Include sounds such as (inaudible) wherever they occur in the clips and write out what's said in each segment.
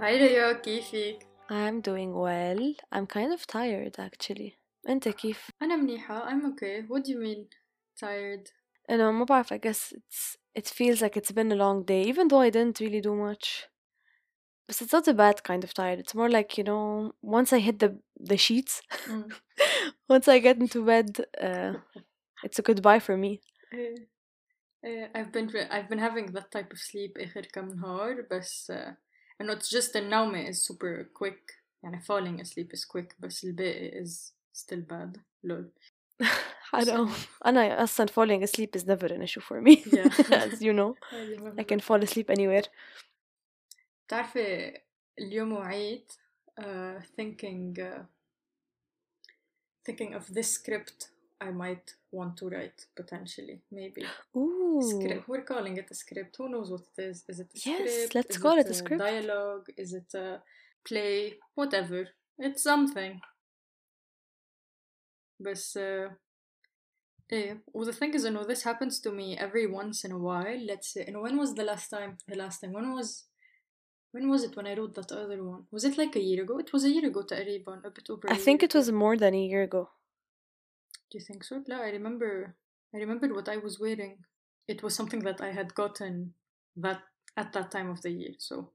Hi Ria, كيفك؟ I'm doing well. I'm kind of tired actually. انت كيف؟ أنا منيحة. I'm okay. What do you mean tired? أنا ما بعرف I guess it's it feels like it's been a long day even though I didn't really do much. But it's not a bad kind of tired. It's more like you know once I hit the the sheets, mm. (laughs) once I get into bed, uh, it's a goodbye for me. Uh, (laughs) I've been I've been having that type of sleep آخر كم نهار بس uh, إنه it's just النومة is super quick يعني falling asleep is quick بس الباقي is still bad لول I know. أنا (laughs) أصلا falling asleep is never an issue for me. Yeah. (laughs) As you know, (laughs) I can fall asleep anywhere. بتعرفي اليوم وعيت uh, thinking uh, thinking of this script I might want to write potentially maybe Ooh. script we're calling it a script who knows what it is is it a Yes, script let's is call it it a script. dialogue is it a play whatever it's something بس uh, ايه well the thing is you know this happens to me every once in a while let's say and when was the last time the last time when was when was it when I wrote that other one was it like a year ago it was a year ago تقريبا a bit over a I think year it was ago. more than a year ago. Do you think so? No, I remember. I remembered what I was wearing. It was something that I had gotten that at that time of the year. So,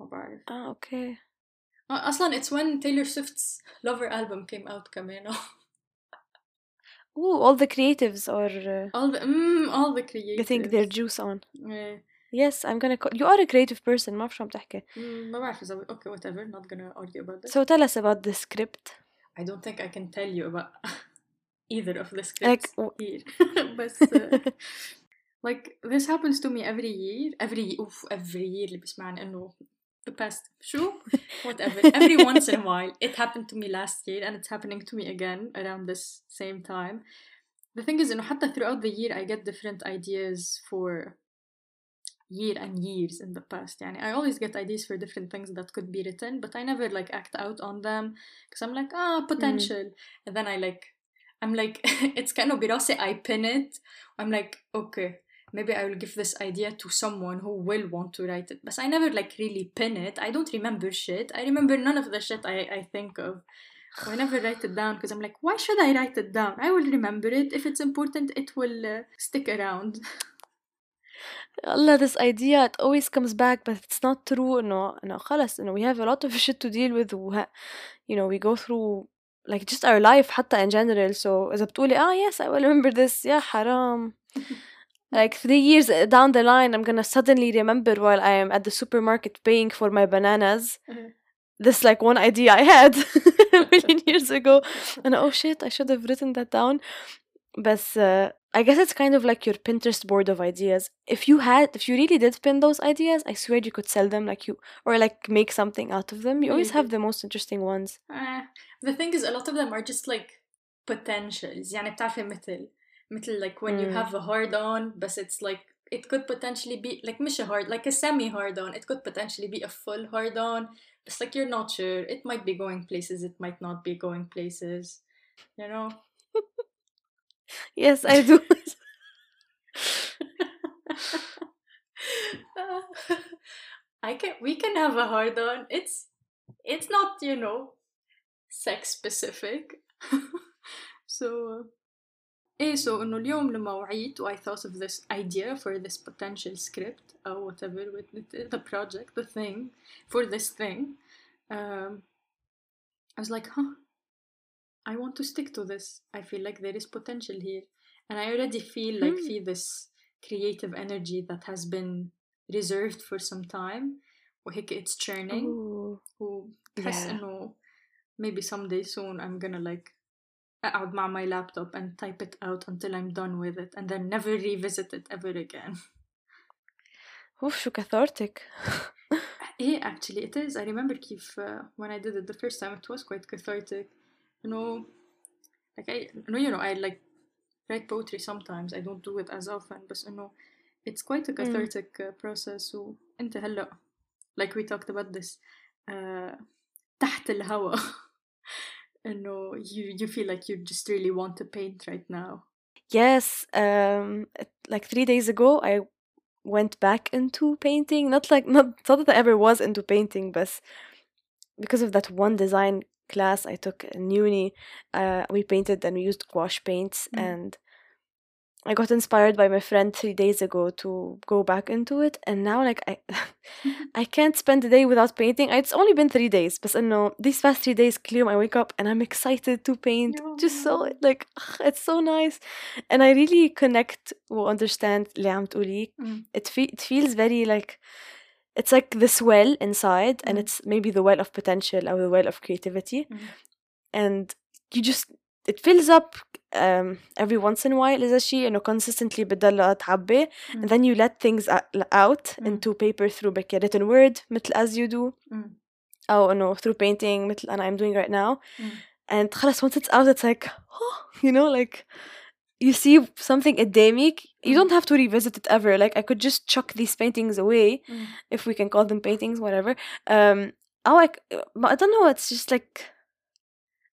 ما بعرف. Ah, okay. Uh, أصلا it's when Taylor Swift's Lover album came out كمان. (laughs) Ooh, all the creatives are uh, all the mm, all the creatives. getting their juice on. إيه. Yes, I'm gonna call you are a creative person ما بعرف شو عم تحكي. Mm, ما بعرف إذا okay whatever not gonna argue about this. So tell us about the script. I don't think I can tell you about (laughs) either of the Like, scripts w- here. (laughs) بس uh, (laughs) like this happens to me every year every oof every year اللي بيسمعني انه the past شو whatever every once in a while (laughs) it happened to me last year and it's happening to me again around this same time the thing is انه حتى throughout the year I get different ideas for year and years in the past يعني I always get ideas for different things that could be written but I never like act out on them because I'm like ah potential and then I like I'm like (laughs) it's kind of براسي I pin it I'm like okay maybe I will give this idea to someone who will want to write it but I never like really pin it I don't remember shit I remember none of the shit I, I think of I never write it down because I'm like why should I write it down I will remember it if it's important it will uh, stick around (laughs) Allah, this idea it always comes back, but it's not true. No, no, خلص. No, we have a lot of (laughs) shit to deal with. وه- You know, we go through like just our life حتى in general. So إذا بتقولي ah yes, I will remember this. يا حرام. (laughs) Like three years down the line, I'm gonna suddenly remember while I am at the supermarket paying for my bananas. Uh-huh. This like one idea I had (laughs) a million years ago, (laughs) and oh shit, I should have written that down. But uh, I guess it's kind of like your Pinterest board of ideas. If you had, if you really did pin those ideas, I swear you could sell them like you, or like make something out of them. You always have Maybe. the most interesting ones. Uh, the thing is a lot of them are just like potentials يعني بتعرفي مثل مثل like when you Mm. have a hard on but it's like it could potentially be like مش a hard like a semi hard on it could potentially be a full hard on it's like you're not sure it might be going places it might not be going places you know (laughs) Yes, I do. (laughs) I can we can have a hard on it's it's not you know sex specific (laughs) so ايه so انه اليوم لما وعيت و I thought of this idea for this potential script or whatever with it- the project the thing for this thing um, I was like huh I want to stick to this I feel like there is potential here and I already feel like Hmm. في this creative energy that has been reserved for some time وهيك it's churning Ooh. وبحس Yeah. انه maybe someday soon I'm gonna like اقعد مع my laptop and type it out until I'm done with it and then never revisit it ever again. (laughs) Oof, شو cathartic. yeah, actually (laughs) it is. I remember كيف uh, when I did it the first time it was quite cathartic. You know, like I, no, you know, I like write poetry sometimes. I don't do it as often, but you know, it's quite a cathartic uh, process. وانت هلا like we talked about this uh, تحت الهوا انه (laughs) you you feel like you just really want to paint right now. Yes, um, it- like three days ago, I went back into painting. Not like not, not that I ever was into painting, but because of that one design class I took in uni, uh, we painted and we used gouache paints Mm. and I got inspired by my friend three days ago to go back into it and now like I (laughs) (laughs) I can't spend a day without painting. It's only been three days, but no, these past three days clear I wake up and I'm excited to paint. Just so Yeah. like it's so nice. And I really connect or understand اللي عم تقوليه. Mm. It fe- it feels very like it's like this well inside and Mm. it's maybe the well of potential or the well of creativity Mm. and you just it fills up um, every once in a while إذا شيء إنه consistently بتضلها تعبي Mm. and then you let things a- out Mm. into paper through like a written word مثل as you do Mm. أو إنه through painting مثل أنا I'm doing right now Mm. and خلاص once it's out it's like oh, you know like you see something endemic, you mm. don't have to revisit it ever. Like I could just chuck these paintings away, mm. if we can call them paintings, whatever. Um, I like, I don't know. It's just like,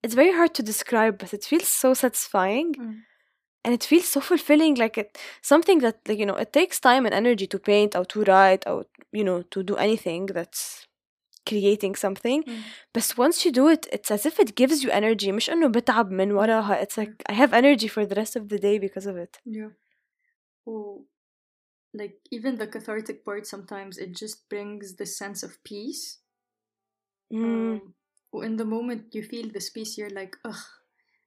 it's very hard to describe, but it feels so satisfying, mm. and it feels so fulfilling. Like it, something that like you know, it takes time and energy to paint or to write or you know to do anything that's creating something. Mm. But once you do it, it's as if it gives you energy. مش إنه بتعب من وراها. It's like I have energy for the rest of the day because of it. Yeah. Oh, like even the cathartic part sometimes it just brings the sense of peace. Mm. Um, in the moment you feel this peace, you're like, ugh,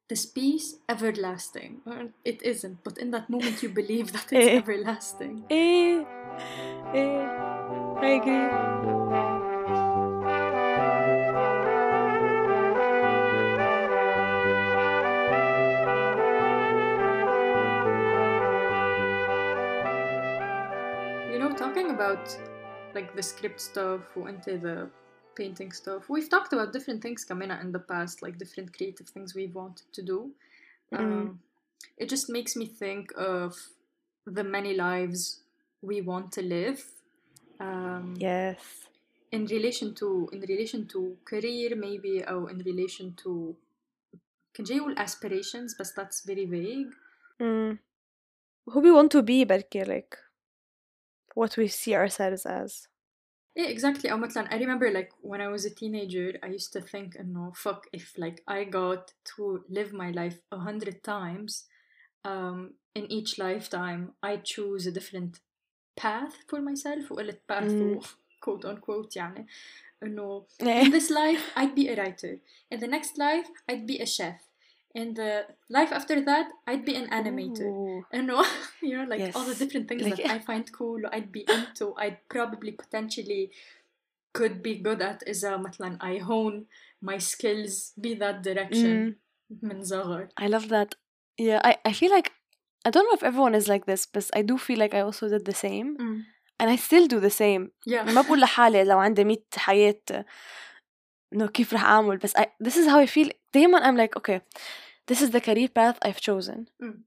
this peace everlasting. Uh, It isn't, but in that moment you believe (laughs) that it's Eh. everlasting. Eh, eh, I agree. You know, talking about like the script stuff or into the painting stuff, we've talked about different things Kamina in the past, like different creative things we've wanted to do. Mm. Um, it just makes me think of the many lives we want to live. Um, Yes. in relation to in relation to career maybe or in relation to can جاي يقول aspirations but that's very vague Mm. Who we want to be بركي like what we see ourselves as. yeah exactly أو مثلا I remember like when I was a teenager I used to think إنه fuck if like I got to live my life a hundred times um, in each lifetime I choose a different path for myself وقلت path Mm. و (laughs) quote unquote يعني إنه (laughs) in Eh. this life I'd be a writer in the next life I'd be a chef in the life after that I'd be an animator Ooh. and no, (laughs) you know, like all the Yes. different things Like- that I (laughs) find cool, I'd be into, I'd probably potentially could be good at is uh, مثلا I hone my skills be that direction من صغر. I love that. Yeah, I, I feel like I don't know if everyone is like this, but I do feel like I also did the same. And I still do the same. Yeah. (laughs) ما بقول لحالي لو عندي 100 حياة انه كيف رح اعمل بس I, this is how I feel دايما I'm like okay this is the career path I've chosen Mm.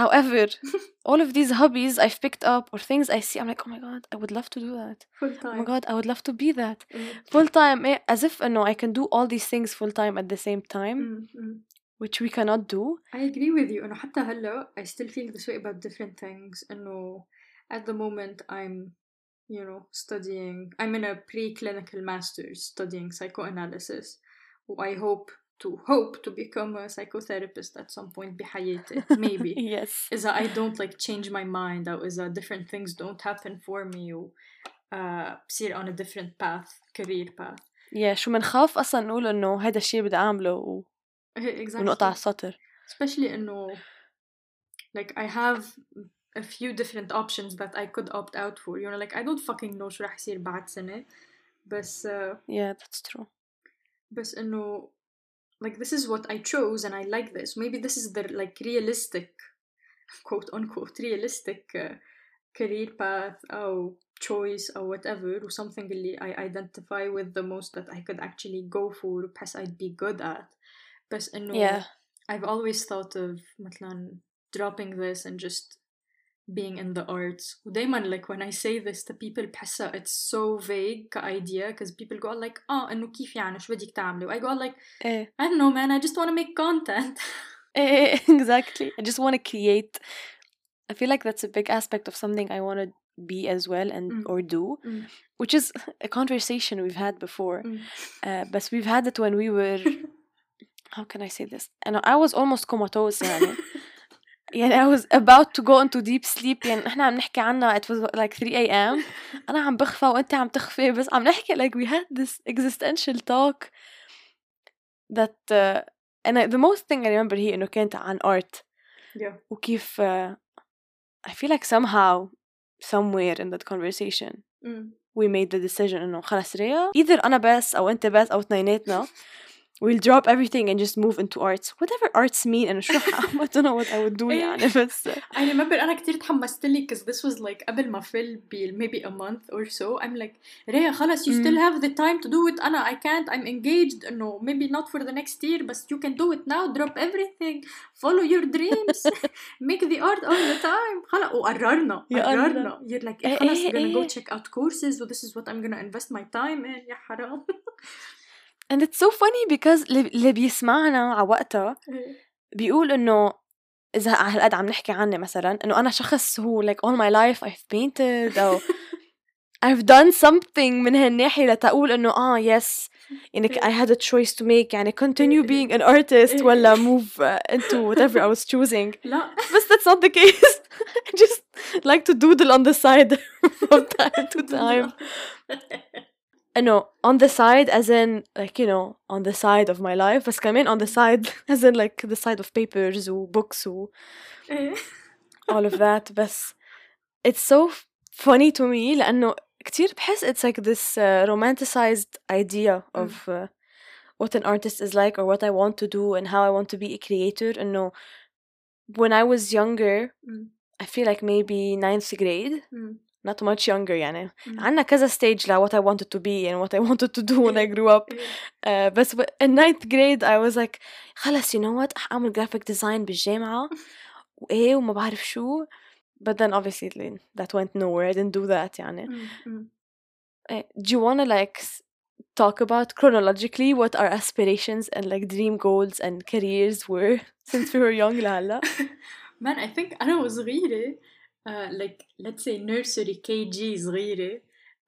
however (laughs) all of these hobbies I've picked up or things I see I'm like oh my god I would love to do that Full oh my time. god I would love to be that Mm, full time eh, as if no I can do all these things full time at the same time mm, mm. which we cannot do I agree with you إنه حتى هلا I still feel this way about different things إنه at the moment I'm you know studying I'm in a preclinical master's studying psychoanalysis I hope to hope to become a psychotherapist at some point بحياتي maybe (laughs) yes إذا I don't like change my mind أو إذا different things don't happen for me و uh, بصير on a different path career path yeah شو منخاف اصلا نقول انه هذا الشيء بدي اعمله و- exactly (laughs) ونقطع السطر especially إنه like I have a few different options that I could opt out for you know like I don't fucking know شو رح يصير بعد سنة بس uh, yeah that's true بس إنه like this is what I chose and I like this maybe this is the like realistic (laughs) quote unquote realistic uh, career path أو choice or whatever or something اللي I identify with the most that I could actually go for بحس I'd be good at بس إنه yeah I've always thought of مثلا dropping this and just being in the arts ودايما like when I say this to people بحسها it's so vague كايديا because people go like اه انه كيف يعني شو بدك تعملي و I go like eh. I don't know man I just want to make content (laughs) Eh, exactly. I just want to create. I feel like that's a big aspect of something I want to be as well and Mm. or do Mm. which is (laughs) a conversation we've had before Mm. uh, but we've had it when we were (laughs) how can I say this and I was almost comatose يعني يعني I was about to go into deep sleep يعني احنا عم نحكي عنها it was like 3 a.m. انا عم بخفى وانت عم تخفي بس عم نحكي like we had this existential talk that uh, and I, the most thing I remember هي انه كانت عن art yeah. وكيف uh, I feel like somehow somewhere in that conversation Mm. we made the decision انه خلص ريا either انا بس او انت بس او اثنيناتنا we'll drop everything and just move into arts whatever arts mean انه شو (laughs) ح- I don't know what I would do إيه. يعني بس I (laughs) remember أنا كتير تحمست لي because this was like قبل ما فيل ب maybe a month or so I'm like ريا خلص you Mm. still have the time to do it أنا I can't I'm engaged إنه maybe not for the next year but you can do it now drop everything follow your dreams (laughs) make the art all the time خلص وقررنا يا قررنا you're like إيه إيه خلص إيه gonna go إيه. check out courses و this is what I'm gonna invest my time in يا حرام And it's so funny because اللي بيسمعنا على وقتها بيقول انه اذا هالقد عم نحكي عني مثلا انه أنا شخص هو like all my life I've painted أو I've done something من هالناحية لتقول انه آه yes يعني I had a choice to make يعني continue being an artist ولا move uh, into whatever I was choosing لا بس that's not the case I just like to doodle on the side from time to time انه on the side as in like you know on the side of my life بس كمان on the side (laughs) as in like the side of papers و books و إيه. all of that بس it's so f- funny to me لأنه كتير بحس it's like this uh, romanticized idea of uh, what an artist is like or what I want to do and how I want to be a creator إنه when I was younger Mm. I feel like maybe ninth grade Mm. not much younger يعني Mm. عنا كذا stage ل what I wanted to be and what I wanted to do when I grew up (laughs) إيه. uh, بس ب- in ninth grade I was like خلص you know what رح أعمل graphic design بالجامعة (laughs) وإيه وما بعرف شو but then obviously like, that went nowhere I didn't do that يعني Mm. Mm. Eh, do you want to like s- talk about chronologically what our aspirations and like dream goals and careers were (laughs) since we were young لهلا Man, I think أنا وصغيرة uh, like let's say nursery KG صغيرة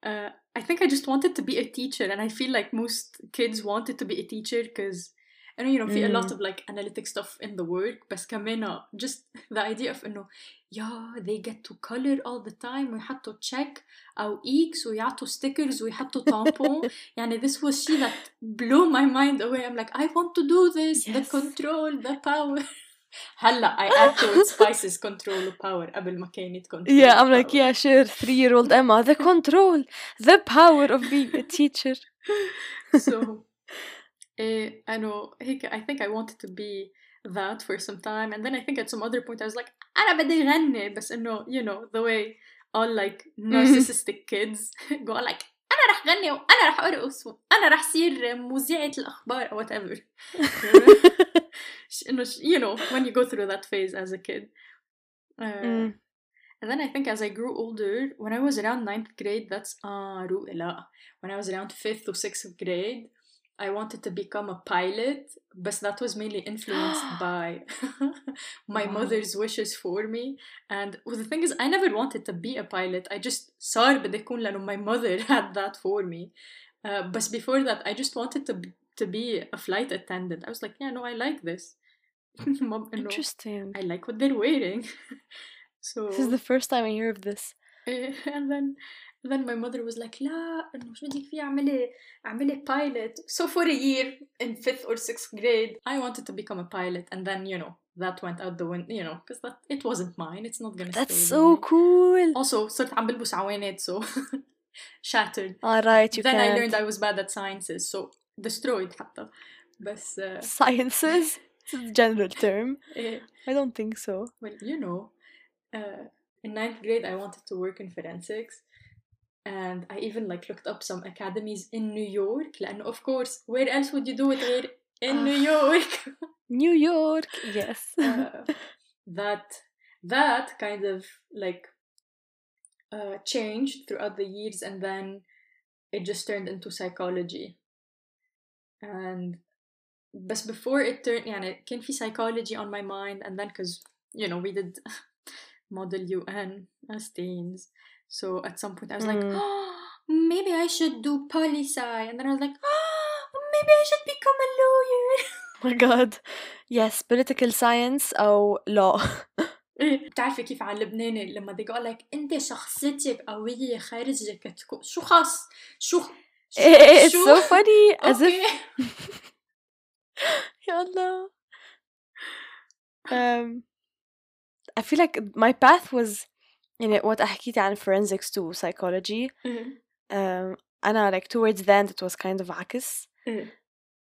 uh, I think I just wanted to be a teacher and I feel like most kids wanted to be a teacher because I know you know في a lot Mm. of like analytic stuff in the work بس كمان just the idea of إنه yeah they get to color all the time ويحطوا check أو X ويعطوا stickers ويحطوا tampon (laughs) يعني this was shit that blew my mind away I'm like I want to do this the Yes. control the power (laughs) هلا I add (laughs) to it spices control power قبل ما كانت control yeah I'm like power. yeah sure three year old Emma the control (laughs) the power of being a teacher so eh, (laughs) I know هيك I think I wanted to be that for some time and then I think at some other point I was like أنا بدي غني بس إنه you know the way all like narcissistic kids go like أنا رح غني وأنا رح أرقص وأنا رح صير مذيعة الأخبار أو whatever (laughs) إنه ش- you know when you go through that phase as a kid uh, Mm. And then I think as I grew older, when I was around ninth grade, that's ah رو- لا. When I was around fifth or sixth grade, I wanted to become a pilot, but that was mainly influenced (gasps) by (laughs) my Wow. mother's wishes for me. And well, the thing is, I never wanted to be a pilot. I just صار بدي أكون لأنه my mother (laughs) had that for me. Uh, but before that, I just wanted to be, to be a flight attendant. I was like, yeah, no, I like this. (laughs) Mom, no, interesting I like what they're wearing. so this is the first time I hear of this إيه، and then then my mother was like لا انه شو بدك فيه اعملي اعملي pilot so for a year in fifth or sixth grade I wanted to become a pilot and then you know that went out the window you know because that it wasn't mine it's not gonna that's stay so with me. cool also صرت عم بلبس عوانات so (laughs) shattered all right you then I can't learned I was bad at sciences so destroyed حتى بس uh, sciences (laughs) it's a general term (laughs) إيه، I don't think so Well, you know, uh, in ninth grade, I wanted to work in forensics, and I even like looked up some academies in New York. لأنه of course, where else would you do it غير in New York? (laughs) New York yes (laughs) Uh, that that kind of like uh, changed throughout the years, and then it just turned into psychology. And but before it turned, يعني كان في psychology on my mind, and then because you know we did (laughs) model UN as teens, So at some point I was like, Mm. (gasps) oh, maybe I should do poli sci, and then I was like, (gasps) oh, maybe I should become a lawyer. (laughs) Oh my god. Yes, political science أو law. (laughs) إيه، بتعرفي كيف على اللبناني لما they go like انت شخصيتك قوية خارجك تكون شو خاص شو (laughs) شو- it's شو؟ so funny as if أوكي. يا الله. Um, I feel like my path was يعني وقت حكيتي عن forensics to psychology إيه. um, أنا like towards the end it was kind of عكس إيه.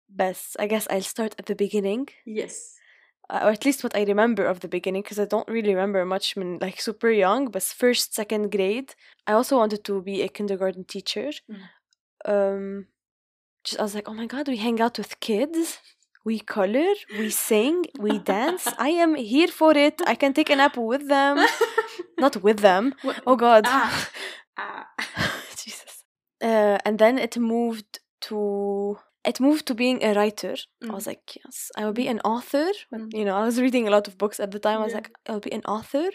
بس I guess I'll start at the beginning yes uh, or at least what I remember of the beginning because I don't really remember much when like super young but first second grade I also wanted to be a kindergarten teacher Mm. um just I was like oh my god we hang out with kids we color we sing we dance I am here for it I can take a nap with them (laughs) not with them (laughs) What- oh god ah, (laughs) ah. (laughs) Jesus. Uh, and then it moved to it moved to being a writer. I was Mm. like, yes, I will be an author. Mm. You know, I was reading a lot of books at the time. I was Yeah. like, I'll be an author,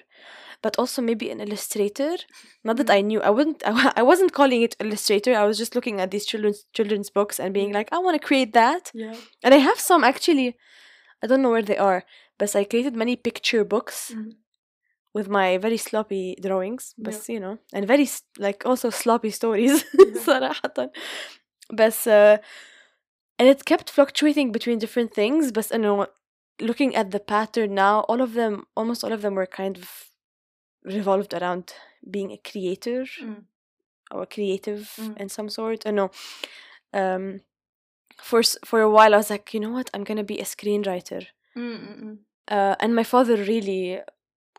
but also maybe an illustrator. Not that Mm. I knew. I wouldn't. I, I wasn't calling it illustrator. I was just looking at these children's children's books and being like, I want to create that. yeah And I have some actually. I don't know where they are, but I created many picture books Mm with my very sloppy drawings, but Yeah. you know, and very s- like also sloppy stories Yeah. (laughs) صراحة. بس uh, and it kept fluctuating between different things but you know looking at the pattern now all of them almost all of them were kind of revolved around being a creator Mm. or creative Mm. in some sort I know um for s- for a while I was like you know what I'm gonna be a screenwriter Mm, mm, mm. uh, and my father really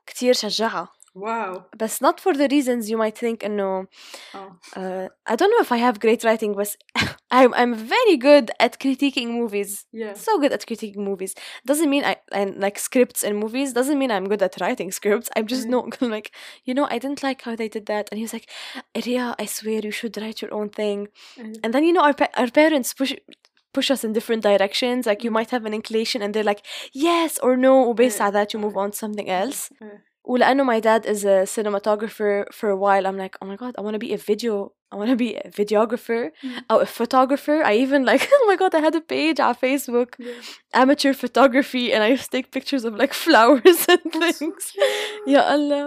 كتير شجعها wow but not for the reasons you might think انه oh uh, I don't know if I have great writing but (laughs) I'm, I'm very good at critiquing movies yeah so good at critiquing movies doesn't mean I, I like scripts in movies doesn't mean I'm good at writing scripts I'm just Mhm. not like you know I didn't like how they did that and he was like Ria I swear you should write your own thing Mm. and then you know our, pa- our parents push push us in different directions like you Mm. might have an inclination and they're like yes or no وباسed Mm. على that you move on to something else Mm. ولأنه my dad is a cinematographer for a while I'm like oh my god I want to be a video I want to be a videographer Mm. or a photographer I even like (laughs) oh my god I had a page on Facebook yeah amateur photography and I used to take pictures of like (laughs) flowers and (laughs) That's so things cute. yeah Allah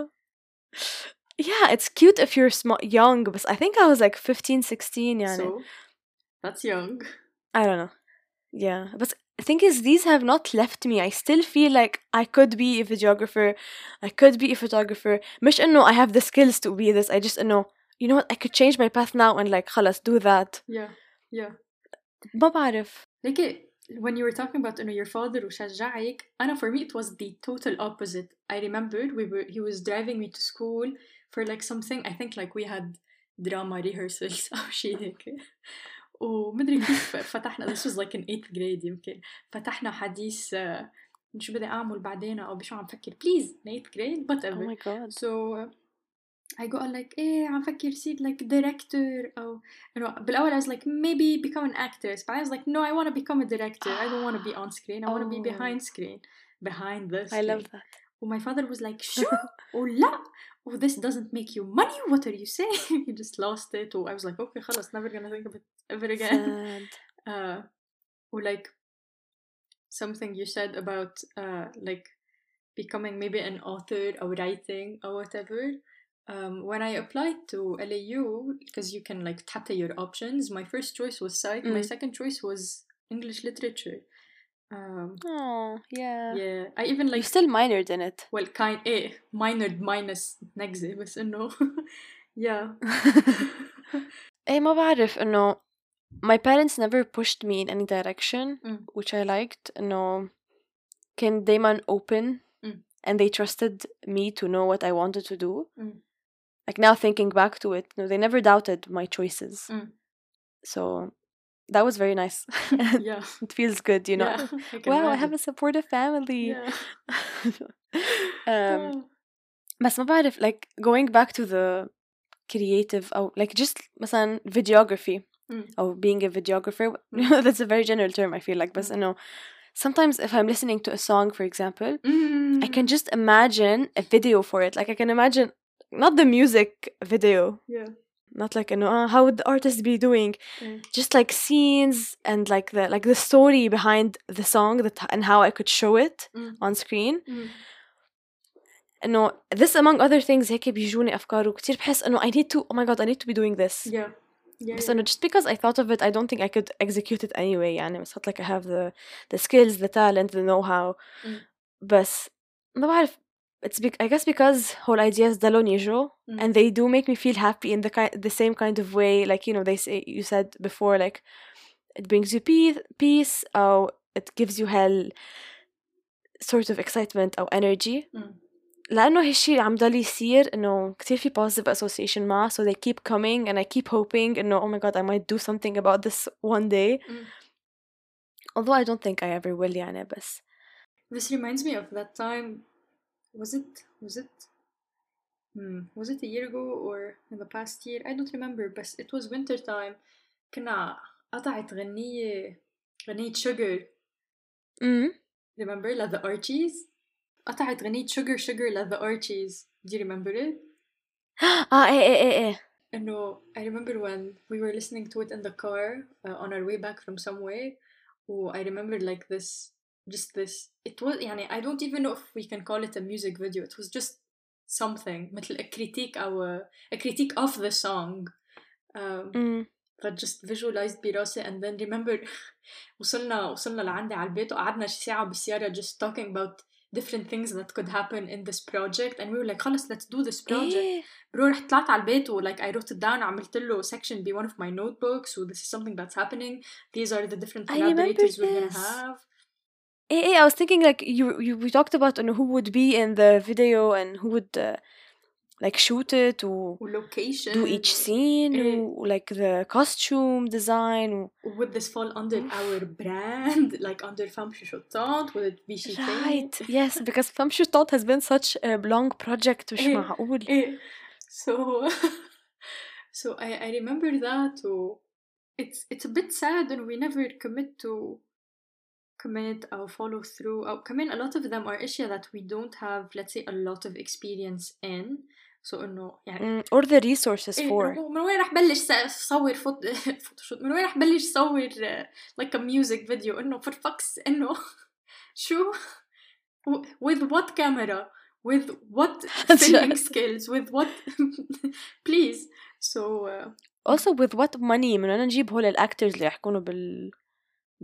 yeah it's cute if you're small young but I think I was like 15 16 يعني so that's young I don't know. Yeah, but the thing is, these have not left me. I still feel like I could be a videographer. I could be a photographer. مش إنه I have the skills to be this. I just know, you know what, I could change my path now and like خلاص do that. yeah yeah ما بعرف. like it, when you were talking about you know, your father وشجعك أنا for me it was the total opposite I remembered we were he was driving me to school for like something I think like we had drama rehearsals (laughs) أو شيء هيك ومدري كيف فتحنا this was like in 8th grade يمكن فتحنا حديث آه، شو بدي أعمل بعدين أو بشو عم فكر please in 8th grade Oh whatever my god. So uh, I go on like إيه عم فكر صير like director أو you know بالأول I was like maybe become an actress but I was like no I want to become a director I don't want to be on screen I want to be Oh. behind screen behind the I love that. Oh, my father was like شو ولا oh this doesn't make you money what are you saying (laughs) he just lost it oh I was like okay خلص never gonna think of it ever again (laughs) Sad. uh, or like something you said about uh, like becoming maybe an author or writing or whatever. Um, when I applied to LAU, because you can like tap your options, my first choice was psych. My Mm. second choice was English literature. Um, Oh, yeah. yeah, I even You like still minored in it. well, kind eh minored minus نجزة بس إنه (laughs) yeah. (laughs) ايه ما بعرف انه my parents never pushed me in any direction Mm. which I liked انه كان دايما open Mm. and they trusted me to know what I wanted to do Mm. like now thinking back to it no they never doubted my choices Mm. so that was very nice (laughs) yeah. it feels good you know yeah. (laughs) I can wow I imagine. have a supportive family Yeah. um, (laughs) Oh. بس ما بعرف like going back to the creative أو like just مثلا videography Mm. or being a videographer Mm. that's a very general term I feel like but Mm. you know sometimes if I'm listening to a song for example I can Mm. just imagine a video for it like I can imagine not the music video Yeah. not like you know uh, how would the artist be doing Mm. just like scenes and like the like the story behind the song that and how I could show it Mm. on screen Mm. انه this among other things هيك بيجوني افكار وكتير بحس انه I need to oh my god I need to be doing this Yeah. Yeah. بس yeah. انه just because I thought of it I don't think I could execute it anyway يعني بس like I have the the skills the talent the know-how Mm. بس ما بعرف it's be- I guess because whole ideas ضلوا يجوا Mm. and they do make me feel happy in the ki- the same kind of way like you know they say you said before like it brings you peace peace or it gives you hell sort of excitement or energy Mm. لأنه هالشي عم ضل يصير إنه كتير في positive association معه so they keep coming and I keep hoping إنه oh my god I might do something about this one day Mm. although I don't think I ever will يعني بس This reminds me of that time. Was it? Was it? Hmm. Was it a year ago or in the past year? I don't remember. But it was winter time. كنا قطعت غنية غنية sugar. mm. Remember? like the Archies. قطعت غنية sugar sugar like the Archies. Do you remember it? آه إيه إيه إيه إيه إنه I remember when we were listening to it in the car uh, on our way back from somewhere. Oh, I remember like this, just this. It was يعني I don't even know if we can call it a music video. It was just something مثل (laughs) a critique أو a, a critique of the song. Um, mm. that just visualized براسي and then remember (laughs) وصلنا وصلنا لعندي على البيت وقعدنا شي ساعة بالسيارة just talking about different things that could happen in this project and we were like خلص let's do this project إيه برو رحت طلعت على البيت و like I wrote it down عملت له section be one of my notebooks و this is something that's happening these are the different I remember collaborators we're gonna this. have إيه إيه I was thinking like you you we talked about إنه who would be in the video and who would uh, like shoot it و و location do each scene إيه. و like the costume design و would this fall under our brand like under Femme Chuchotantes would it be she Right, yes, because Femme Chuchotantes has been such a long project مش إيه. معقول Eh, so (laughs) so I, I remember that و it's it's a bit sad and we never commit to commit or follow through or كمان a lot of them are اشياء that we don't have let's say a lot of experience in so انه يعني Mm, or the resources إيه، for إنه من وين رح (laughs) بلش س- صور فوت فوتوشوب من وين رح بلش صور uh, like a music video انه for fuck's انه (laughs) شو W- with what camera with what (laughs) filming skills with what please so uh, also with what money من وين نجيب هول الactors اللي رح يكونوا بال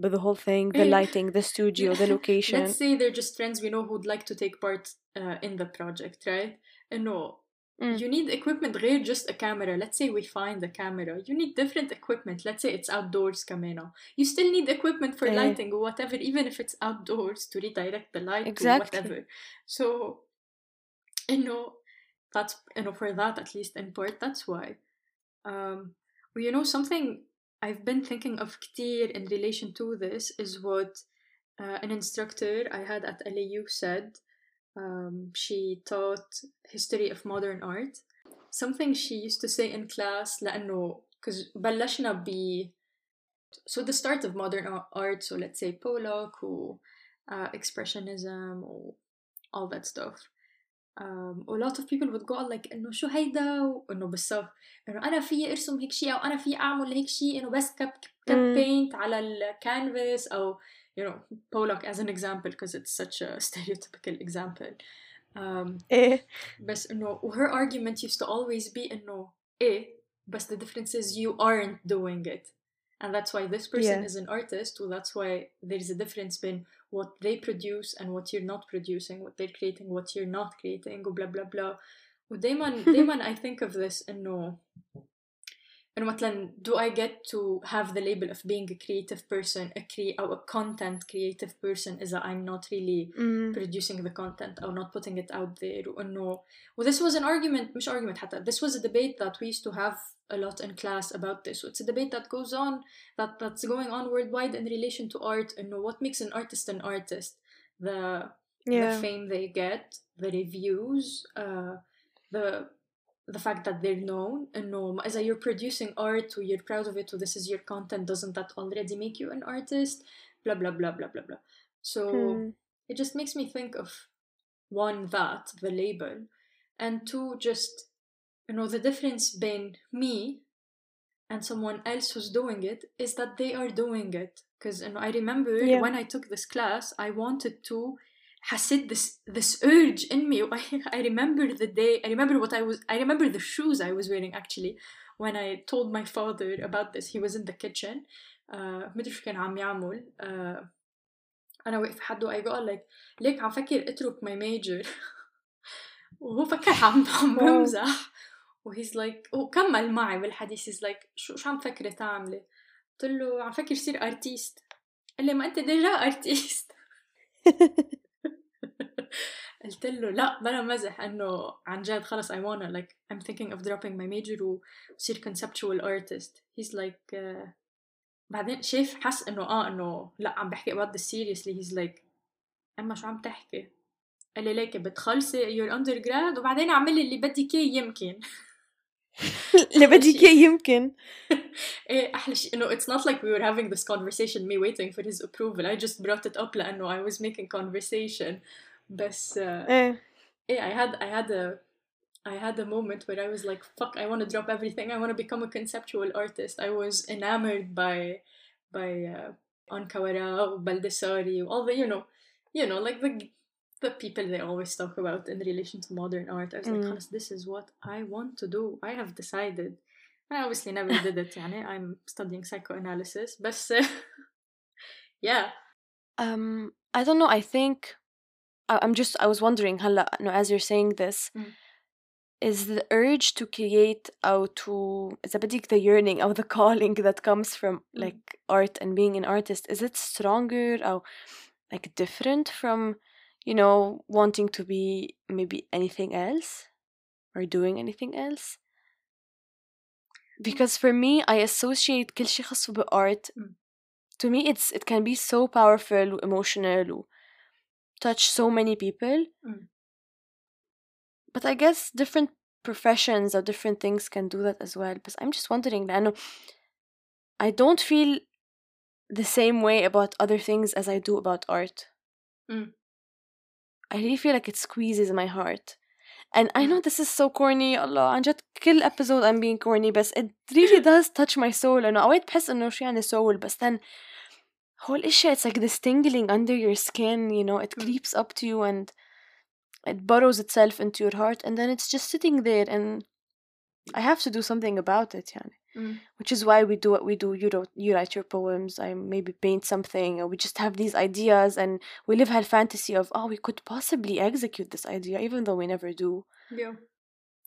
with the whole thing the إيه. lighting the studio the (laughs) location let's say they're just friends we know who'd like to take part uh, in the project right انه Mm. you need equipment غير just a camera let's say we find a camera you need different equipment let's say it's outdoors كمان you still need equipment for إيه. lighting or whatever even if it's outdoors to redirect the light Exactly. or whatever so انه that's you know for that at least in part that's why um well, you know something I've been thinking of كتير in relation to this is what uh, an instructor I had at LAU said um, she taught history of modern art something she used to say in class لأنه because بلشنا ب so the start of modern a- art so let's say Pollock و uh, expressionism و all that stuff um, a lot of people would go on like انه شو هيدا وانه بالصف انه انا فيي ارسم هيك شيء او انا فيي اعمل هيك شيء انه بس كب كب Mm. paint على الكانفاس او you know Pollock as an example because it's such a (laughs) stereotypical example um, إيه بس انه her argument used to always be انه ايه بس the difference is you aren't doing it and that's why this person Yeah. is an artist well that's why there's a difference between what they produce and what you're not producing what they're creating what you're not creating blah blah blah ودايما دايما I think of this انه انه مثلا do I get to have the label of being a creative person a cre or a content creative person is that I'm not really Mm. producing the content or not putting it out there وانه well this was an argument مش argument حتى this was a debate that we used to have a lot in class about this. So it's a debate that goes on, that, that's going on worldwide in relation to art and what makes an artist an artist. The, yeah. the fame they get, the reviews, uh, the the fact that they're known and known as you're producing art or you're proud of it or this is your content doesn't that already make you an artist blah blah blah blah blah blah so hmm. it just makes me think of one that the label and two just you know the difference between me and someone else who's doing it is that they are doing it because you know, I remember Yeah. when I took this class I wanted to حسيت this this urge in me I, (laughs) I remember the day I remember what I was I remember the shoes I was wearing actually when I told my father about this he was in the kitchen uh, مدري شو كان عم يعمل uh, أنا واقف حده I got like ليك عم فكر اترك my major (laughs) وهو فكر عم عم واو. بمزح وهيز لايك وكمل معي بالحديث هيز لايك شو شو عم تفكري تعملي؟ قلت له عم فكر صير ارتيست قال لي ما أنت ديجا ارتيست (laughs) قلت له لا بلا مزح إنه عن جد خلص I wanna like I'm thinking of dropping my major وصير conceptual artist. He's like uh, بعدين شايف حس إنه آه إنه لا عم بحكي about this seriously he's like أما شو عم تحكي؟ قال لي ليك بتخلصي your undergrad وبعدين اعملي اللي بدك إياه يمكن. (laughs) (laughs) لبديكية يمكن. (laughs) احلى شيء انه it's not like we were having this conversation me waiting for his approval. I just brought it up لانه I was making conversation. بس ايه I had I had a I had a moment where I was like fuck I want to drop everything. I want to become a conceptual artist. I was enamored by by uh, On Kawara Baldessari all the you know you know like the the people they always talk about in relation to modern art. I was like, Mm. "Khalas, this is what I want to do. I have decided. I obviously never did it. يعني. (laughs) I'm studying psychoanalysis, but uh, (laughs) yeah, Um, I don't know. I think I- I'm just. I was wondering, هلا, no, as you're saying this, Mm. is the urge to create or to إذا بدك the yearning or the (laughs) calling that comes from Mm. like art and being an artist, is it stronger or like different from you know wanting to be maybe anything else or doing anything else? Because for me, I associate كل شيء خاص بart. Mm. To me, it's it can be so powerful, و emotional, و touch so many people. Mm. But I guess different professions or different things can do that as well. But I'm just wondering, لأنه I don't feel the same way about other things as I do about art. Mm. I really feel like it squeezes my heart. And I know this is so corny Allah عن جد كل episode I'm being corny بس it really does (laughs) touch my soul إنه أوقات بحس إنه شو يعني soul بس then هو الإشي it's like this tingling under your skin you know it Mm. creeps up to you and it burrows itself into your heart and then it's just sitting there and I have to do something about it يعني Mm. which is why we do what we do. You wrote, you write your poems. I maybe paint something, or we just have these ideas, and we live our fantasy of oh, we could possibly execute this idea, even though we never do. yeah,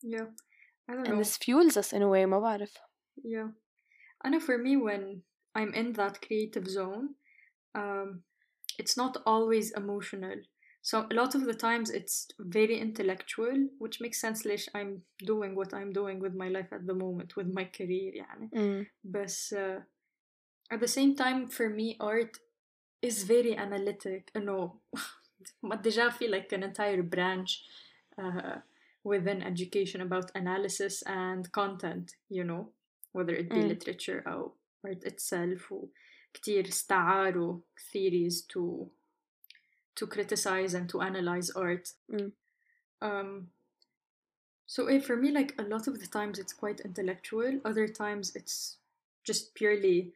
yeah. I don't And know. this fuels us in a way. ما بعرف. Yeah. I know for me, when I'm in that creative zone, um, it's not always emotional. So a lot of the times it's very intellectual, which makes sense ليش I'm doing what I'm doing with my life at the moment, with my career يعني. Mm. But uh, at the same time, for me, art is very analytic. No, déjà feel like an entire branch uh, within education about analysis and content, you know, whether it be Mm. literature or art itself. وكتير استعاروا theories to to criticize and to analyze art. Mm. Um, so eh, for me, like a lot of the times it's quite intellectual. Other times it's just purely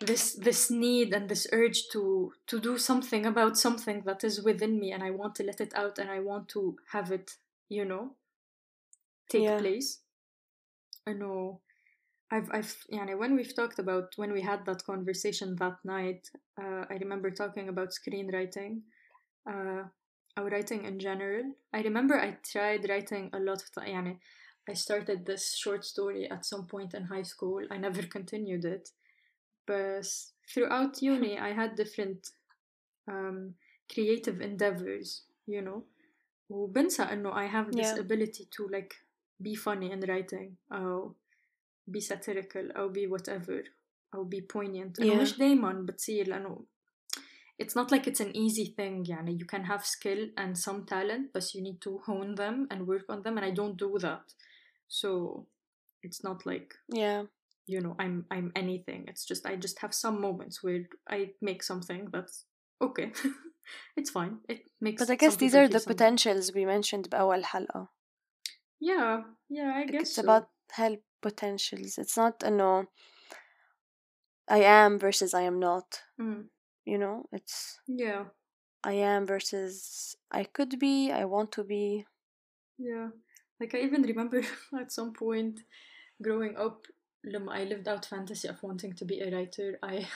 this this need and this urge to to do something about something that is within me, and I want to let it out, and I want to have it, you know, take Yeah. place. I know. I've, I've, يعني when we've talked about when we had that conversation that night, uh, I remember talking about screenwriting, uh, or writing in general. I remember I tried writing a lot of time. يعني I started this short story at some point in high school. I never (laughs) continued it, but throughout uni, I had different um, creative endeavors. You know, وبنسى إنه I have this Yeah. ability to like be funny in writing أو be satirical أو be whatever أو be poignant إنه Yeah. مش دايما بتصير لأنه it's not like it's an easy thing يعني you can have skill and some talent but you need to hone them and work on them and I don't do that so it's not like Yeah. you know I'm I'm anything it's just I just have some moments where I make something that's okay (laughs) it's fine it makes But I guess some these people are feel the something. potentials we mentioned بأول حلقة. Yeah, yeah, I Like, guess it's so. about help potentials. It's not a no i am versus i am not. Mm. you know it's yeah. I am versus i could be i want to be. Yeah. Like i even remember (laughs) at some point growing up I lived out fantasy of wanting to be a writer. I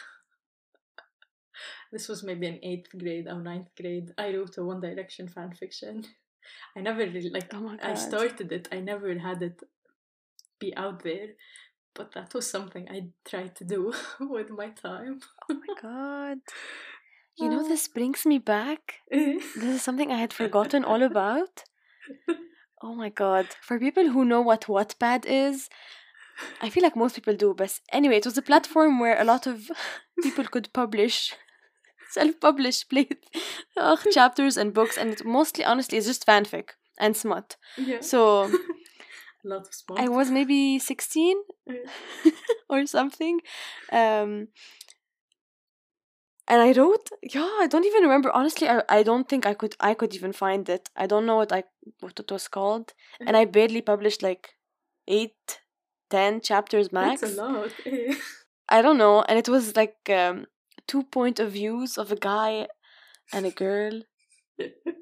(laughs) this was maybe in eighth grade or ninth grade. I wrote a One Direction fan fiction (laughs) I never really like oh I started it. I never had it be out there, but that was something I tried to do (laughs) with my time. Oh my god. You know, this (laughs) brings me back. This is something I had forgotten all about. Oh my god. For people who know what Wattpad is, I feel like most people do, but anyway, it was a platform where a lot of (laughs) people could publish, self-publish play, chapters and books, and it mostly, honestly, it's just fanfic and smut. yeah. So a lot of. I was maybe 16 (laughs) or something. Um, and I wrote, yeah, I don't even remember. Honestly, I, I don't think I could I could even find it. I don't know what I what it was called, and I barely published like eight, ten chapters max. That's a lot. (laughs) I don't know, and it was like um, two point of views of a guy and a girl, (laughs)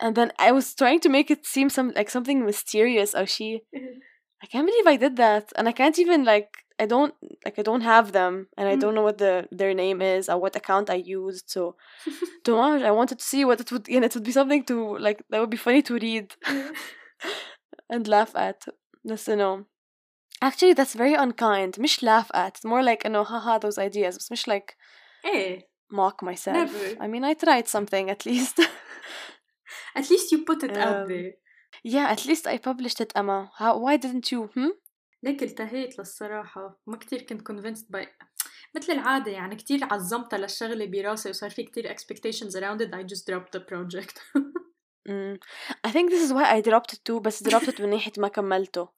and then I was trying to make it seem some like something mysterious. Oh, she, (laughs) I can't believe I did that, and I can't even like I don't like I don't have them, and I Mm. don't know what the their name is or what account I used. So, (laughs) don't I wanted to see what it would, and it would be something to like that would be funny to read (laughs) and laugh at. Just you know. Actually, that's very unkind. مش laugh at. It's more like, you know, haha, those ideas. بس مش like Eh, mock myself. Never. I mean, I tried something at least. At least you put it out Um, there. yeah, at least I published it, Emma. How? Why didn't you? Hmm? ليك التهيت للصراحة ما كتير كنت convinced by مثل العادة يعني كتير عظمتها للشغلة براسي وصار في كتير expectations around it I just dropped the project Mm. I think this is why I dropped it too, بس dropped it من ناحية ما كملته.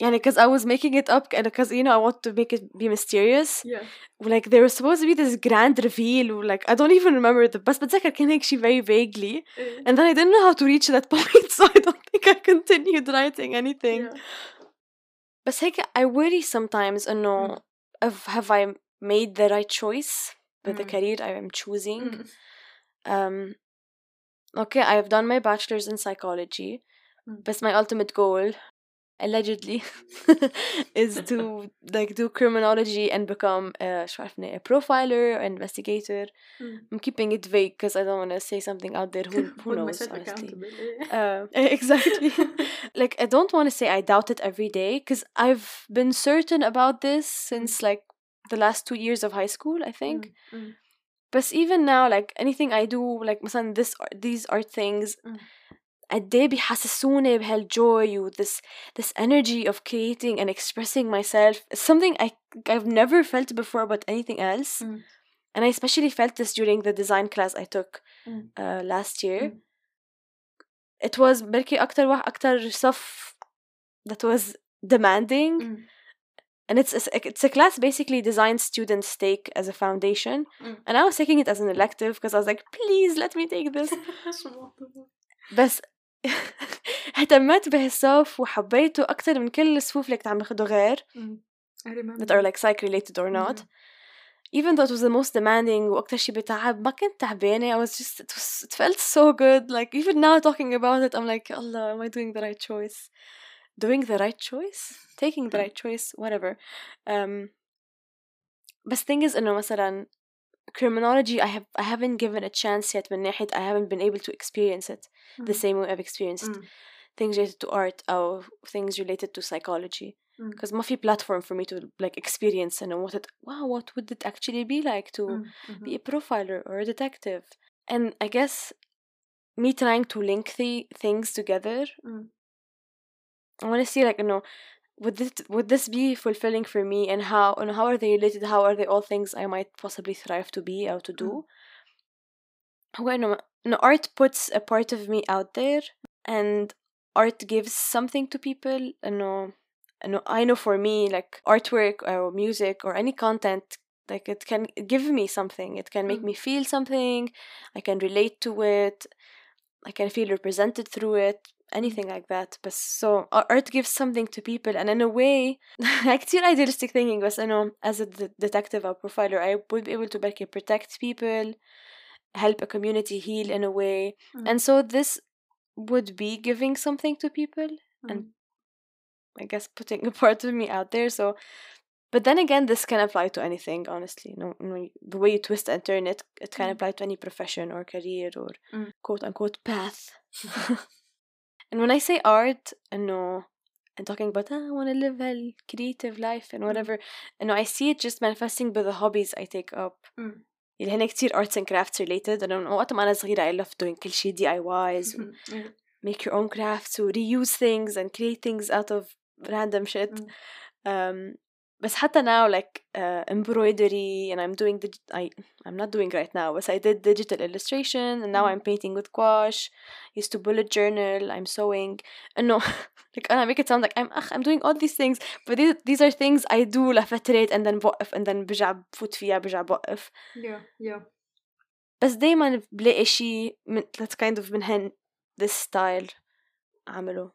Yeah, because I was making it up, and because you know I want to make it be mysterious. Yeah. Like there was supposed to be this grand reveal, or, like I don't even remember the bus, but I can actually very vaguely, mm. and then I didn't know how to reach that (laughs) point, so I don't think I continued writing anything. Yeah. But like I worry sometimes, and know, mm. have I made the right choice with mm. the career I am choosing? Mm. Um, okay, I have done my bachelor's in psychology, mm. but my ultimate goal allegedly, (laughs) is to (laughs) like do criminology and become a, شو عرفني, a profiler or investigator. Mm. I'm keeping it vague because I don't want to say something out there. Who, (laughs) who Hold knows? myself Honestly. accountable eh. Uh, exactly. like I don't want to say I doubt it every day because I've been certain about this since like the last two years of high school. I think. Mm, mm, But even now, like anything I do, like مثلا this art, these are things Mm. قد ايه بيحسسوني بهالjoy و this this energy of creating and expressing myself is something I I've never felt before about anything else. Mm. And I especially felt this during the design class I took Mm. uh, last year. Mm. It was بركي أكتر واحد أكتر صف that was demanding Mm. and it's a, it's a class basically design students take as a foundation Mm. and I was taking it as an elective because I was like please let me take this (laughs) شو الموضوع؟ بس اهتمت بهالصف وحبيته أكتر من كل الصفوف اللي كنت عم باخده غير Mm. I remember that are like psych related or not Mhm. even though it was the most demanding وأكتر شي بتعب ما كنت تعبانة I was just it, was, it felt so good like even now talking about it I'm like Allah am I doing the right choice doing the right choice taking the right choice whatever um بس thing is إنه مثلا criminology I have I haven't given a chance yet من ناحية I haven't been able to experience it the Mm. same way I've experienced Mm. things related to art or things related to psychology Mm. because ما في platform for me to like experience and what it wow what would it actually be like to Mm. Mhm. be a profiler or a detective and I guess me trying to link the things together Mm. I want to see like you know would this would this be fulfilling for me? And how and how are they related? How are they all things i might possibly thrive to be or to do? Mm-hmm. When no art puts a part of me out there and art gives something to people i know i know, I know for me like artwork or music or any content like it can give me something. It can make mm. me feel something. I can relate to it. I can feel represented through it anything like that but so a- art gives something to people and in a way (laughs) كتير idealistic thinking بس انه as a de- detective or profiler I would be able to بركي protect people help a community heal in a way Mm. and so this would be giving something to people and Mm. I guess putting (laughs) a part of me out there. So, but then again, this can apply to anything. Honestly, no, no, the way you twist and turn it, it can Mm. apply to any profession or career or Mm. quote unquote path. (laughs) and when I say art, and no, I'm talking about ah, I want to live a creative life and whatever. And no, I see it just manifesting by the hobbies I take up. Mm. اللي هن كتير arts and crafts related. أنا من وقت ما أنا صغيرة I love doing كل شيء DIYs Yeah. make your own crafts or reuse things and create things out of random shit. Mm. Um, but حتى now like uh, embroidery and I'm doing the I I'm not doing right now but I did digital illustration and now Mm. I'm painting with gouache used to bullet journal I'm sewing and no (laughs) like I make it sound like I'm ugh, I'm doing all these things but these, these are things I do لفترات and then بوقف and then برجع بفوت فيها برجع بوقف Yeah. Yeah. بس دايما بلاقي شيء من that's kind of من هن this style أعمله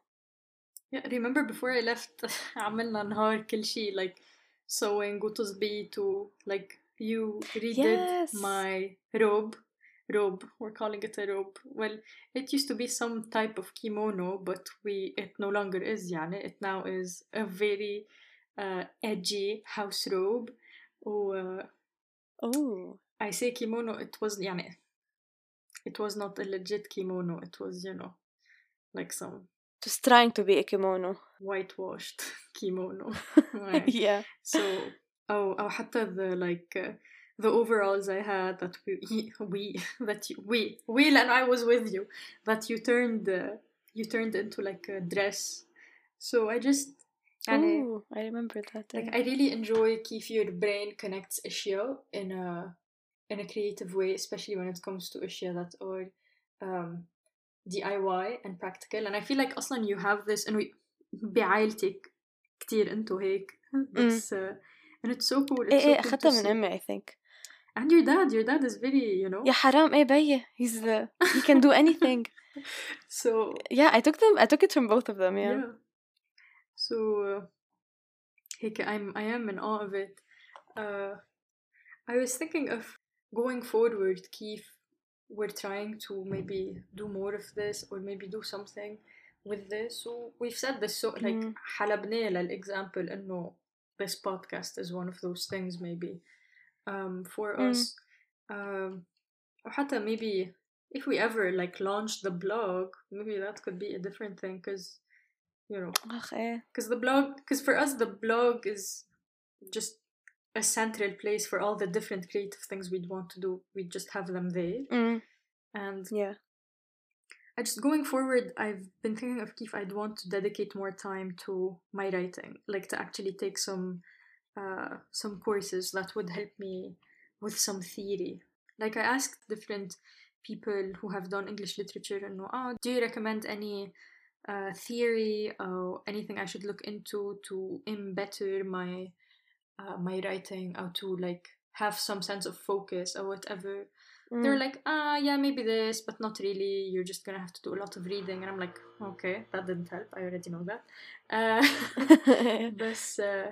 Yeah, remember before I left (laughs) عملنا نهار كل شيء like sewing وتظبيط و like you redid Yes. my robe robe we're calling it a robe well it used to be some type of kimono but we it no longer is يعني it now is a very uh, edgy house robe و uh, oh I say kimono it was يعني it was not a legit kimono it was you know like some just trying to be a kimono whitewashed (laughs) kimono (laughs) Right. yeah so oh أو حتى the like uh, the overalls I had that we we (laughs) that you, we we and I was with you that you turned uh, you turned into like a dress so I just يعني oh I remember that like yeah. I really enjoy كيف your brain connects أشياء in a in a creative way especially when it comes to أشياء that are um, DIY and practical and I feel like أصلا you have this إنه بعائلتك كتير انتو هيك بس uh, and it's so cool it's ايه so ايه cool to اخدتها من see. امي I think and your dad your dad is very you know يا حرام ايه بي he's the he can do anything (laughs) so yeah I took them I took it from both of them yeah, yeah so uh, هيك I'm I am in awe of it uh, I was thinking of going forward كيف we're trying to maybe do more of this or maybe do something with this so we've said this so like Mm. حلبناه للexample إنه this podcast is one of those things maybe um, for Mm. us um, or حتى maybe if we ever like launch the blog maybe that could be a different thing because you know اخ ايه because the blog because for us the blog is just a central place for all the different creative things we'd want to do. We'd just have them there. Mm. and yeah. I just going forward I've been thinking of if I'd want to dedicate more time to my writing like to actually take some uh, some courses that would help me with some theory. Like I asked different people who have done English literature and know, oh, do you recommend any uh, theory or anything I should look into to better my uh, my writing or to like have some sense of focus or whatever they're Mm. like ah yeah maybe this but not really you're just gonna have to do a lot of reading and i'm like okay that didn't help i already know that uh, (laughs) (laughs) but uh,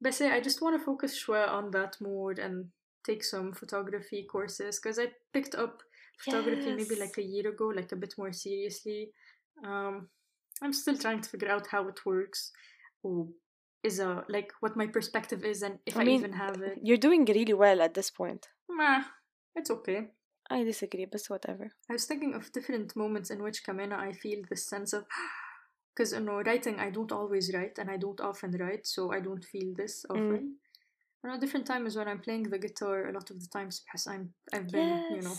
but say i just want to focus شوية on that more and take some photography courses because i picked up photography maybe Yes. like a year ago like a bit more seriously um i'm still trying to figure out how it works or is a like what my perspective is and if I i, mean, even have it. you're doing really well at this point. Meh, it's okay. I disagree but whatever. I was thinking of different moments in which Kamena I feel this sense of (gasps) because you know writing I don't always write and I don't often write so I don't feel this often. And a different time is when I'm playing the guitar a lot of the times because I'm I've been you know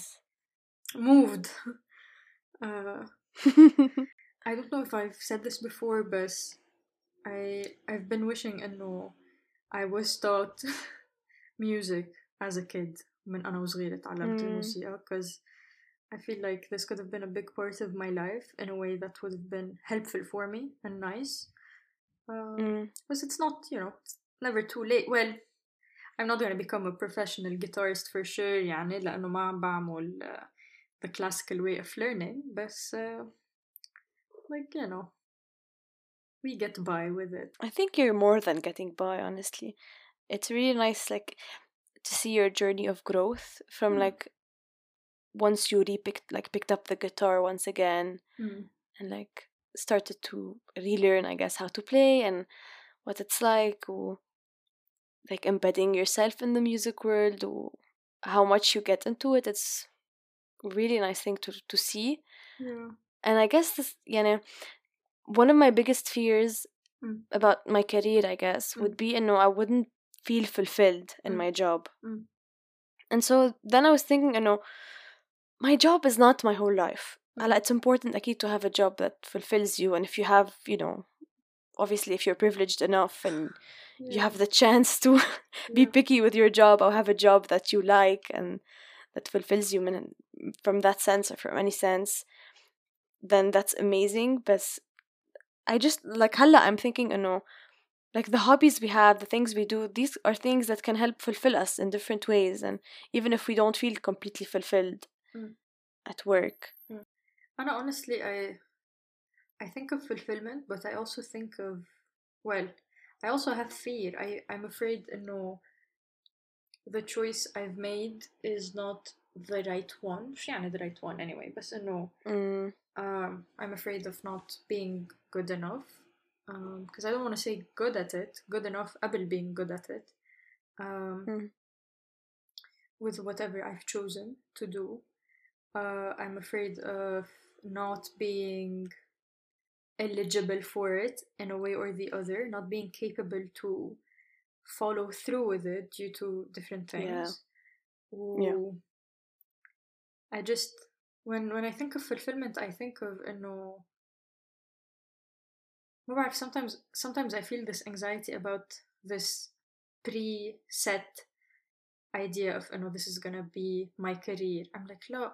moved. (laughs) uh, (laughs) I don't know if I've said this before but I I've been wishing انه I was taught (laughs) music as a kid من أنا وصغيرة تعلمت Mm. الموسيقى because I feel like this could have been a big part of my life in a way that would have been helpful for me and nice. Uh, Mm. Because it's not, you know, it's never too late. Well, I'm not going to become a professional guitarist for sure يعني لأنه ما عم بعمل uh, the classical way of learning بس uh, like you know, we get by with it. I think you're more than getting by, honestly. It's really nice, like, to see your journey of growth from Mm. like once you re-picked, like, picked up the guitar once again Mm. and like started to relearn, I guess, how to play and what it's like, or like embedding yourself in the music world, or how much you get into it. It's a really nice thing to to see. Yeah. And I guess this, you know, one of my biggest fears Mm. about my career, I guess, would be, you know, I wouldn't feel fulfilled in Mm. my job. Mm. And so then I was thinking, you know, my job is not my whole life. Mm. هلا it's important أكيد to have a job that fulfills you and if you have you know obviously if you're privileged enough and (sighs) you Yeah. have the chance to (laughs) be Yeah. picky with your job or have a job that you like and that fulfills you من, from that sense or from any sense then that's amazing but I just like هلا I'm thinking إنه like the hobbies we have the things we do these are things that can help fulfill us in different ways and even if we don't feel completely fulfilled Mm. at work And honestly, I I think of fulfillment, but I also think of well, I also have fear. I I'm afraid no, the choice I've made is not the right one. شو يعني the right one anyway. But no, mm, um, I'm afraid of not being good enough because um, I don't want to say good at it, good enough, able being good at it um, mm. with whatever I've chosen to do. Uh, I'm afraid of not being eligible for it in a way or the other, not being capable to follow through with it due to different things. Yeah. Ooh, yeah. I just when when I think of fulfillment, I think of no. Sometimes sometimes I feel this anxiety about this pre-set idea of oh no this is gonna be my career. I'm like no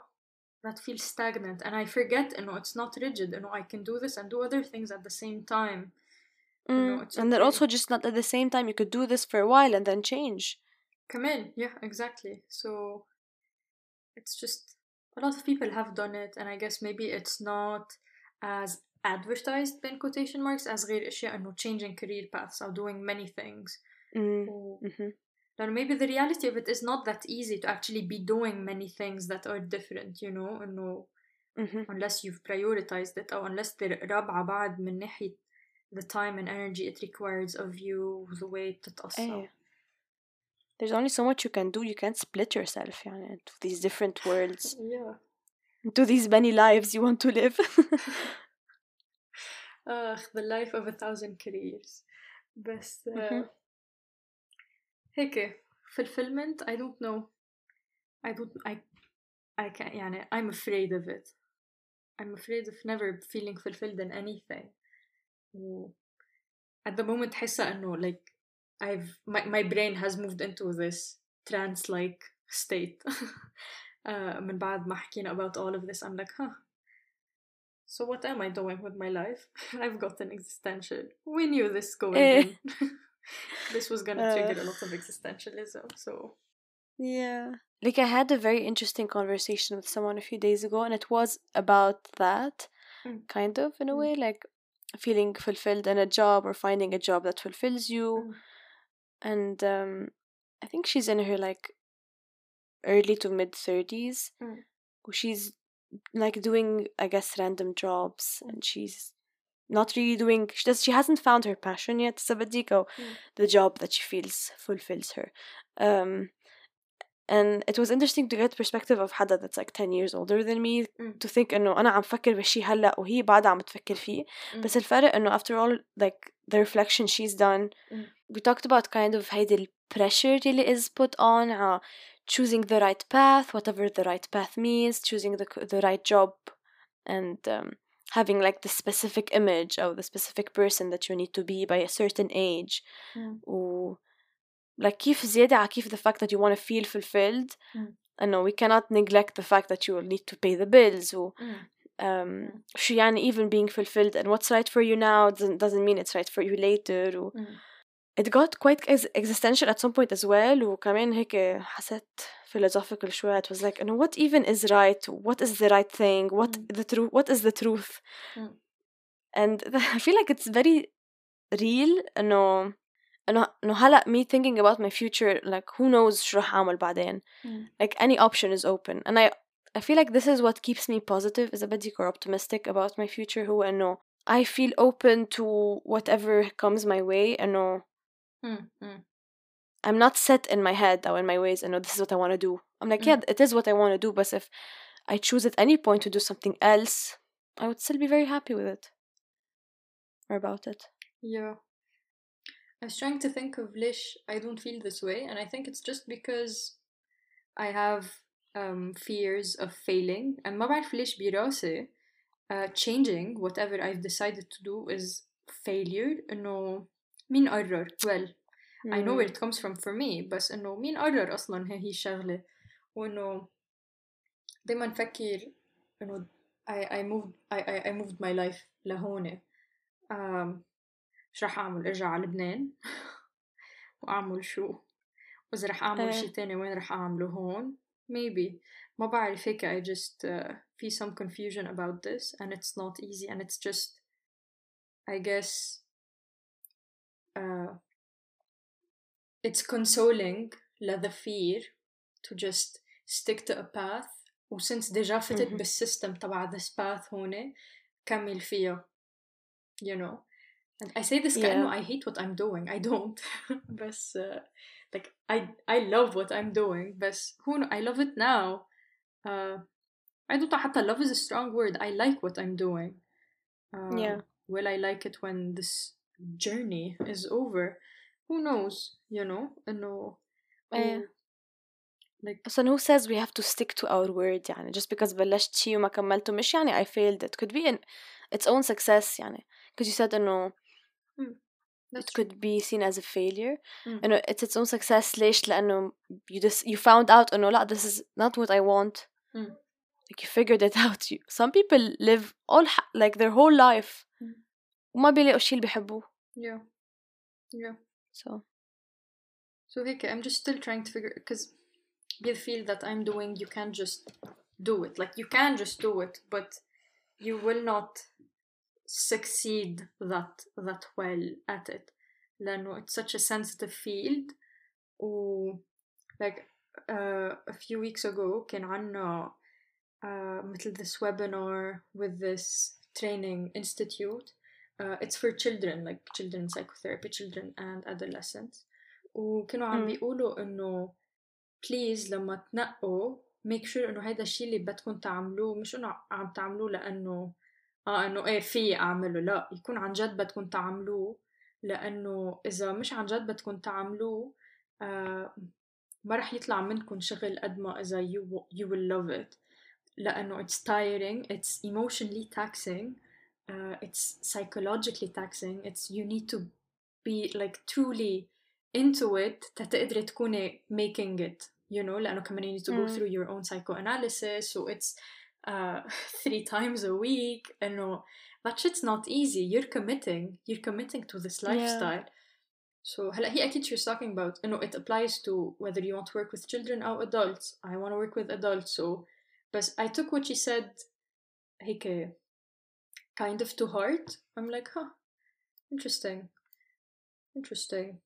that feels stagnant and i forget you know it's not rigid you know i can do this and do other things at the same time. You know, Mm, it's and then also just not at the same time you could do this for a while and then change. Come in yeah exactly. So it's just a lot of people have done it and i guess maybe it's not as advertised in quotation marks as غير اشياء انه changing career paths or doing many things mm. و- hmm then maybe the reality of it is not that easy to actually be doing many things that are different you know انه hmm unless you've prioritized it or unless they're رابعة بعد من ناحية the time and energy it requires of you the way بتتقصى ايه there's only so much you can do you can't split yourself يعني into these different worlds yeah (laughs) into these many lives you want to live (laughs) Ugh, the life of a thousand careers بس uh, Mhm. هيك fulfillment I don't know I don't I I can't يعني I'm afraid of it I'm afraid of never feeling fulfilled in anything و at the moment حاسة إنه like I've my, my brain has moved into this trance like state (laughs) uh, من بعد ما حكينا about all of this I'm like huh so what am I doing with my life (laughs) I've gotten existential we knew this going Eh. in (laughs) this was gonna trigger a lot of existentialism so yeah like i had a very interesting conversation with someone a few days ago and it was about that Mm. kind of in a Mm. way like feeling fulfilled in a job or finding a job that fulfills you Mm. and um i think she's in her like early to mid 30s Mm. she's like doing i guess random jobs and she's not really doing she does she hasn't found her passion yet sabadiko Mm. the job that she feels fulfills her um and it was interesting to get perspective of حدا that's like 10 years older than me Mm. to think انه انا عم فكر بشي هلا وهي بعدها عم تفكر فيه Mm. بس الفرق انه after all like the reflection she's done Mm. we talked about kind of هيدي ال pressure اللي is put on على choosing the right path whatever the right path means choosing the the right job and um, having like the specific image or the specific person that you need to be by a certain age Mm. و like كيف زيادة على كيف the fact that you want to feel fulfilled Mm. انه we cannot neglect the fact that you will need to pay the bills و Mm. um, شو يعني even being fulfilled and what's right for you now doesn't, doesn't mean it's right for you later و Mm. it got quite ex- existential at some point as well وكمان هيك حسيت philosophical شوية it was like انه what even is right what is the right thing what Mm. the truth what is the truth Mm. and (laughs) I feel like it's very real إنه إنه إنه هلا me thinking about my future like who knows شو رح أعمل بعدين like any option is open and I I feel like this is what keeps me positive إذا بدك or optimistic about my future هو إنه I feel open to whatever comes my way إنه Mm, mm. I'm not set in my head or in my ways إنه this is what I want to do I'm like Mm. yeah it is what I want to do but if I choose at any point to do something else I would still be very happy with it or about it Yeah. I was trying to think of ليش I don't feel this way, and I think it's just because I have um, fears of failing, and ما بعرف ليش براسي uh, changing whatever I've decided to do is failure. إنه مين قرر؟ Well, I know where it comes from for me بس إنه مين قرر أصلا هي هي الشغلة وإنه دايما نفكر إنه I, I moved I, I, I moved my life لهون um, شو رح أعمل أرجع على لبنان وأعمل شو وإذا رح أعمل إيه. شي تاني وين رح أعمله هون maybe ما بعرف هيك I just uh, في some confusion about this and it's not easy and it's just I guess uh, it's consoling the fear to just stick to a path و since ديجا فتت. بالسيستم تبع this path هون كمل فيها you know I say this كأنه I hate what I'm doing I don't (laughs) بس uh, like I I love what I'm doing بس who kn- I love it now uh, I don't know حتى love is a strong word I like what I'm doing um, Yeah. will I like it when this journey is over who knows you know إنه إيه. و- like So who says we have to stick to our word يعني just because بلشت شي وما كملته مش يعني I failed it could be in its own success يعني because you said إنه that's it could be seen as a failure Mm. إنه it's its own success ليش لأنه you just you found out إنه لا this is not what I want Mm. like you figured it out you, some people live all ح- like their whole life Mm. وما بيلاقوا الشي اللي بيحبوه yeah yeah so So هيك I'm just still trying to figure because the feel that I'm doing you can't just do it like you can just do it but you will not succeed that that well at it لأنه it's such a sensitive field و like uh, a few weeks ago كان عنا uh, مثل this webinar with this training institute uh, it's for children like children psychotherapy children and adolescents وكانوا عم Mm. بيقولوا انه بليز لما تنقوا make sure انه هيدا الشيء اللي بدكم تعملوه مش انه عم تعملوه لانه آه انه إيه في اعمله لا يكون عن جد بدكم تعملوه لأنه اذا مش عن جد بدكم تعملوه آه ما رح يطلع منكم شغل قد ما اذا you, you will love it لأنه it's tiring it's emotionally taxing uh, it's psychologically taxing it's you need to be like truly into it تتقدري تكوني making it you know لأنه كمان you need to go Mm. through your own psychoanalysis so it's uh, (laughs) three times a week إنه that shit's not easy you're committing you're committing to this Yeah. lifestyle so هلا هي أكيد she's talking about إنه it applies to whether you want to work with children or adults I want to work with adults so but I took what she said هيك kind of to heart I'm like huh interesting interesting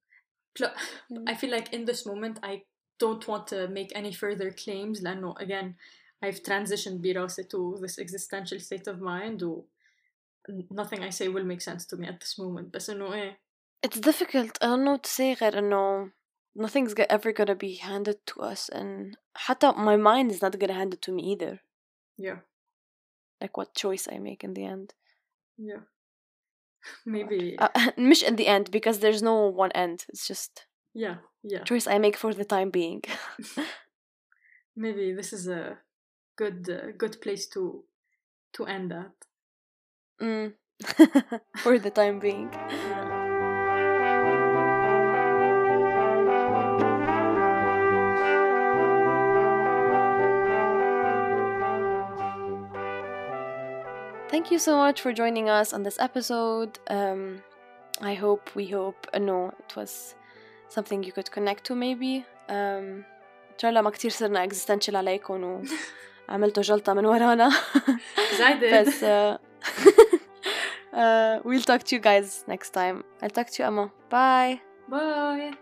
Pl- Mm. I feel like in this moment I don't want to make any further claims لأنه again I've transitioned براسي to this existential state of mind و nothing I say will make sense to me at this moment بس إنه إيه it's difficult I don't know what to say غير إنه nothing's go- ever gonna be handed to us and حتى my mind is not gonna hand it to me either yeah like what choice I make in the end yeah (laughs) maybe uh, (laughs) مش in the end because there's no one end it's just yeah yeah choice I make for the time being (laughs) maybe this is a good uh, good place to to end that mm. (laughs) for the time being Thank you so much for joining us on this episode. Um, I hope, we hope, uh, no, it was something you could connect to maybe. Um, إن شاء الله ما كتير صرنا existential عليكم وعملتوا جلطة من ورانا زايدة بس uh, uh, (laughs) we'll talk to you guys next time. I'll talk to you, Emma. Bye. Bye.